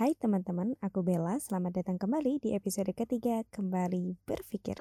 Hai teman-teman, aku Bella. Selamat datang kembali di episode ketiga Kembali Berpikir.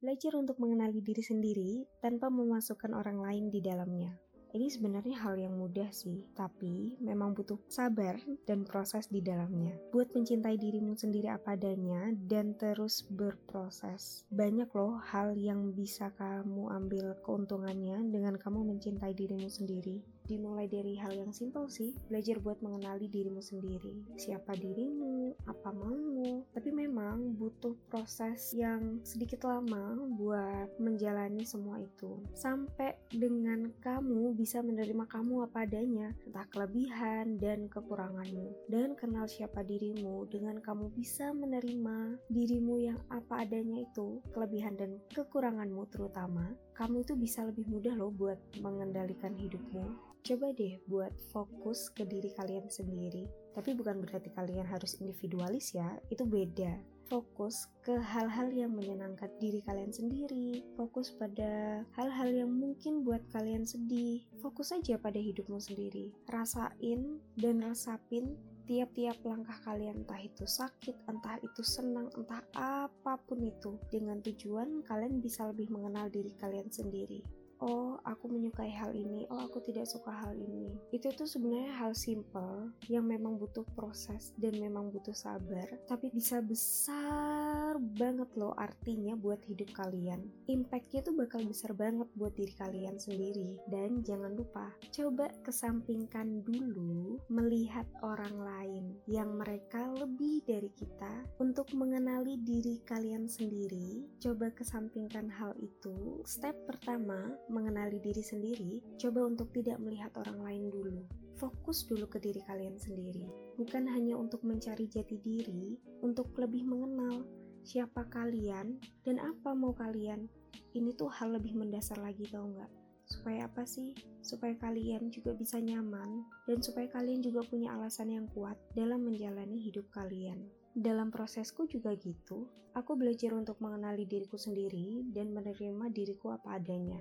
Belajar untuk mengenali diri sendiri tanpa memasukkan orang lain di dalamnya. Ini sebenarnya hal yang mudah sih, tapi memang butuh sabar dan proses di dalamnya. Buat mencintai dirimu sendiri apa adanya dan terus berproses. Banyak loh hal yang bisa kamu ambil keuntungannya dengan kamu mencintai dirimu sendiri. Dimulai dari hal yang simpel sih, belajar buat mengenali dirimu sendiri. Siapa dirimu, apa maumu, tapi memang butuh proses yang sedikit lama buat menjalani semua itu. Sampai dengan kamu bisa menerima kamu apa adanya, entah kelebihan dan kekuranganmu. Dan kenal siapa dirimu dengan kamu bisa menerima dirimu yang apa adanya itu, kelebihan dan kekuranganmu terutama, kamu itu bisa lebih mudah loh buat mengendalikan hidupmu. Coba deh buat fokus ke diri kalian sendiri. Tapi bukan berarti kalian harus individualis ya, itu beda fokus ke hal-hal yang menyenangkan diri kalian sendiri, fokus pada hal-hal yang mungkin buat kalian sedih, fokus aja pada hidupmu sendiri, rasain dan resapin tiap-tiap langkah kalian entah itu sakit, entah itu senang, entah apa pun itu dengan tujuan kalian bisa lebih mengenal diri kalian sendiri oh aku menyukai hal ini, oh aku tidak suka hal ini. Itu tuh sebenarnya hal simple yang memang butuh proses dan memang butuh sabar, tapi bisa besar banget loh artinya buat hidup kalian. Impactnya tuh bakal besar banget buat diri kalian sendiri. Dan jangan lupa, coba kesampingkan dulu melihat orang lain yang mereka lebih dari kita untuk mengenali diri kalian sendiri. Coba kesampingkan hal itu. Step pertama, mengenali diri sendiri, coba untuk tidak melihat orang lain dulu. Fokus dulu ke diri kalian sendiri, bukan hanya untuk mencari jati diri, untuk lebih mengenal siapa kalian dan apa mau kalian. Ini tuh hal lebih mendasar lagi tau nggak? Supaya apa sih? Supaya kalian juga bisa nyaman dan supaya kalian juga punya alasan yang kuat dalam menjalani hidup kalian. Dalam prosesku juga gitu, aku belajar untuk mengenali diriku sendiri dan menerima diriku apa adanya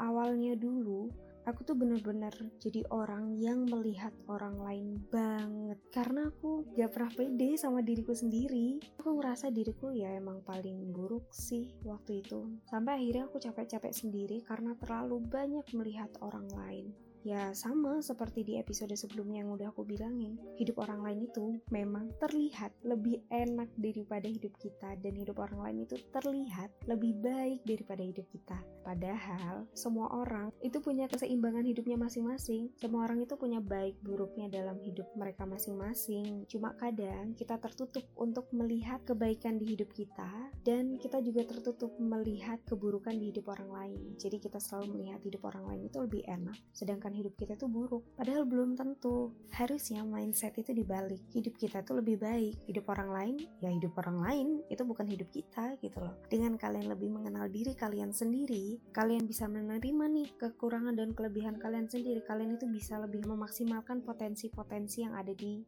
awalnya dulu aku tuh bener-bener jadi orang yang melihat orang lain banget. Karena aku gak pernah pede sama diriku sendiri. Aku ngerasa diriku ya emang paling buruk sih waktu itu. Sampai akhirnya aku capek-capek sendiri karena terlalu banyak melihat orang lain Ya sama seperti di episode sebelumnya yang udah aku bilangin, hidup orang lain itu memang terlihat lebih enak daripada hidup kita dan hidup orang lain itu terlihat lebih baik daripada hidup kita. Padahal semua orang itu punya keseimbangan hidupnya masing-masing. Semua orang itu punya baik buruknya dalam hidup mereka masing-masing. Cuma kadang kita tertutup untuk melihat kebaikan di hidup kita dan kita juga tertutup melihat keburukan di hidup orang lain. Jadi kita selalu melihat hidup orang lain itu lebih enak. Sedangkan hidup kita tuh buruk. Padahal belum tentu. Harusnya mindset itu dibalik. Hidup kita tuh lebih baik. Hidup orang lain, ya hidup orang lain itu bukan hidup kita gitu loh. Dengan kalian lebih mengenal diri kalian sendiri, kalian bisa menerima nih kekurangan dan kelebihan kalian sendiri. Kalian itu bisa lebih memaksimalkan potensi-potensi yang ada di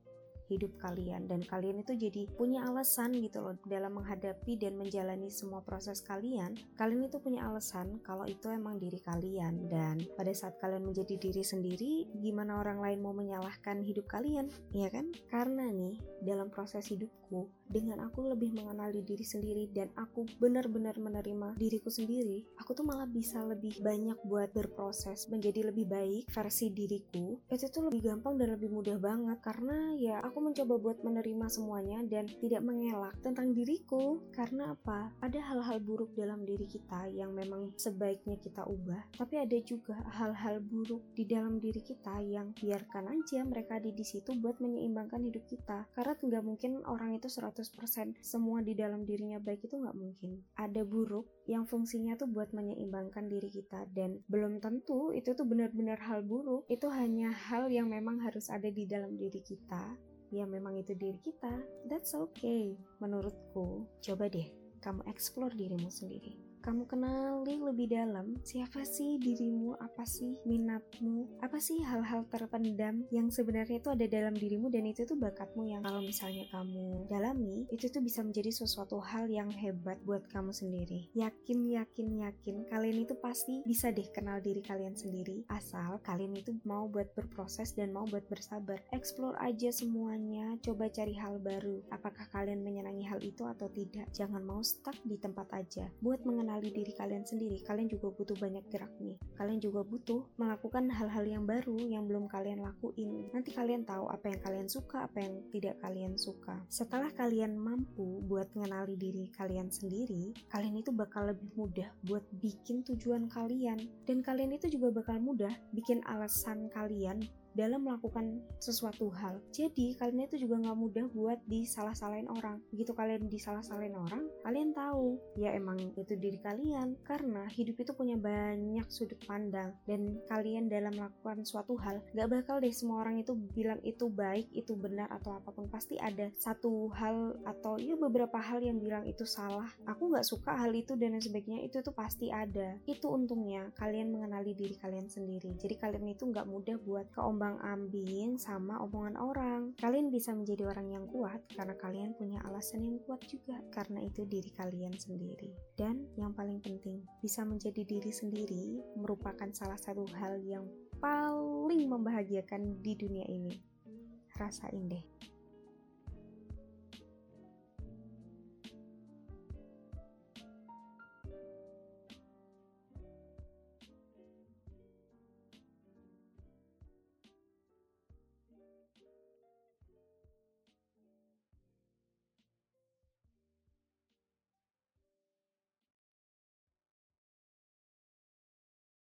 hidup kalian. Dan kalian itu jadi punya alasan gitu loh dalam menghadapi dan menjalani semua proses kalian. Kalian itu punya alasan kalau itu emang diri kalian. Dan pada saat kalian menjadi diri sendiri gimana orang lain mau menyalahkan hidup kalian? Ya kan? Karena nih dalam proses hidupku dengan aku lebih mengenali diri sendiri dan aku benar-benar menerima diriku sendiri aku tuh malah bisa lebih banyak buat berproses menjadi lebih baik versi diriku. Itu tuh lebih gampang dan lebih mudah banget karena ya aku aku mencoba buat menerima semuanya dan tidak mengelak tentang diriku karena apa? Ada hal-hal buruk dalam diri kita yang memang sebaiknya kita ubah, tapi ada juga hal-hal buruk di dalam diri kita yang biarkan aja mereka ada di situ buat menyeimbangkan hidup kita. Karena nggak mungkin orang itu 100% semua di dalam dirinya baik itu nggak mungkin. Ada buruk yang fungsinya tuh buat menyeimbangkan diri kita dan belum tentu itu tuh benar-benar hal buruk. Itu hanya hal yang memang harus ada di dalam diri kita ya memang itu diri kita, that's okay menurutku. Coba deh kamu explore dirimu sendiri. Kamu kenali lebih dalam siapa sih dirimu, apa sih minatmu, apa sih hal-hal terpendam yang sebenarnya itu ada dalam dirimu dan itu tuh bakatmu yang kalau misalnya kamu dalami, itu tuh bisa menjadi sesuatu hal yang hebat buat kamu sendiri. Yakin, yakin, yakin, kalian itu pasti bisa deh kenal diri kalian sendiri, asal kalian itu mau buat berproses dan mau buat bersabar. Explore aja semuanya, coba cari hal baru. Apakah kalian menyenangi hal itu atau tidak? Jangan mau stuck di tempat aja. Buat mengenali diri kalian sendiri, kalian juga butuh banyak gerak nih. Kalian juga butuh melakukan hal-hal yang baru yang belum kalian lakuin. Nanti kalian tahu apa yang kalian suka, apa yang tidak kalian suka. Setelah kalian mampu buat mengenali diri kalian sendiri, kalian itu bakal lebih mudah buat bikin tujuan kalian. Dan kalian itu juga bakal mudah bikin alasan kalian dalam melakukan sesuatu hal. Jadi kalian itu juga nggak mudah buat disalah-salahin orang. Begitu kalian disalah-salahin orang, kalian tahu ya emang itu diri kalian. Karena hidup itu punya banyak sudut pandang dan kalian dalam melakukan suatu hal nggak bakal deh semua orang itu bilang itu baik, itu benar atau apa pun. Pasti ada satu hal atau ya beberapa hal yang bilang itu salah. Aku nggak suka hal itu dan sebagainya itu tuh pasti ada. Itu untungnya kalian mengenali diri kalian sendiri. Jadi kalian itu nggak mudah buat keombang terbang-ambing sama omongan orang. Kalian bisa menjadi orang yang kuat karena kalian punya alasan yang kuat juga, karena itu diri kalian sendiri. Dan yang paling penting, bisa menjadi diri sendiri merupakan salah satu hal yang paling membahagiakan di dunia ini. Rasain deh.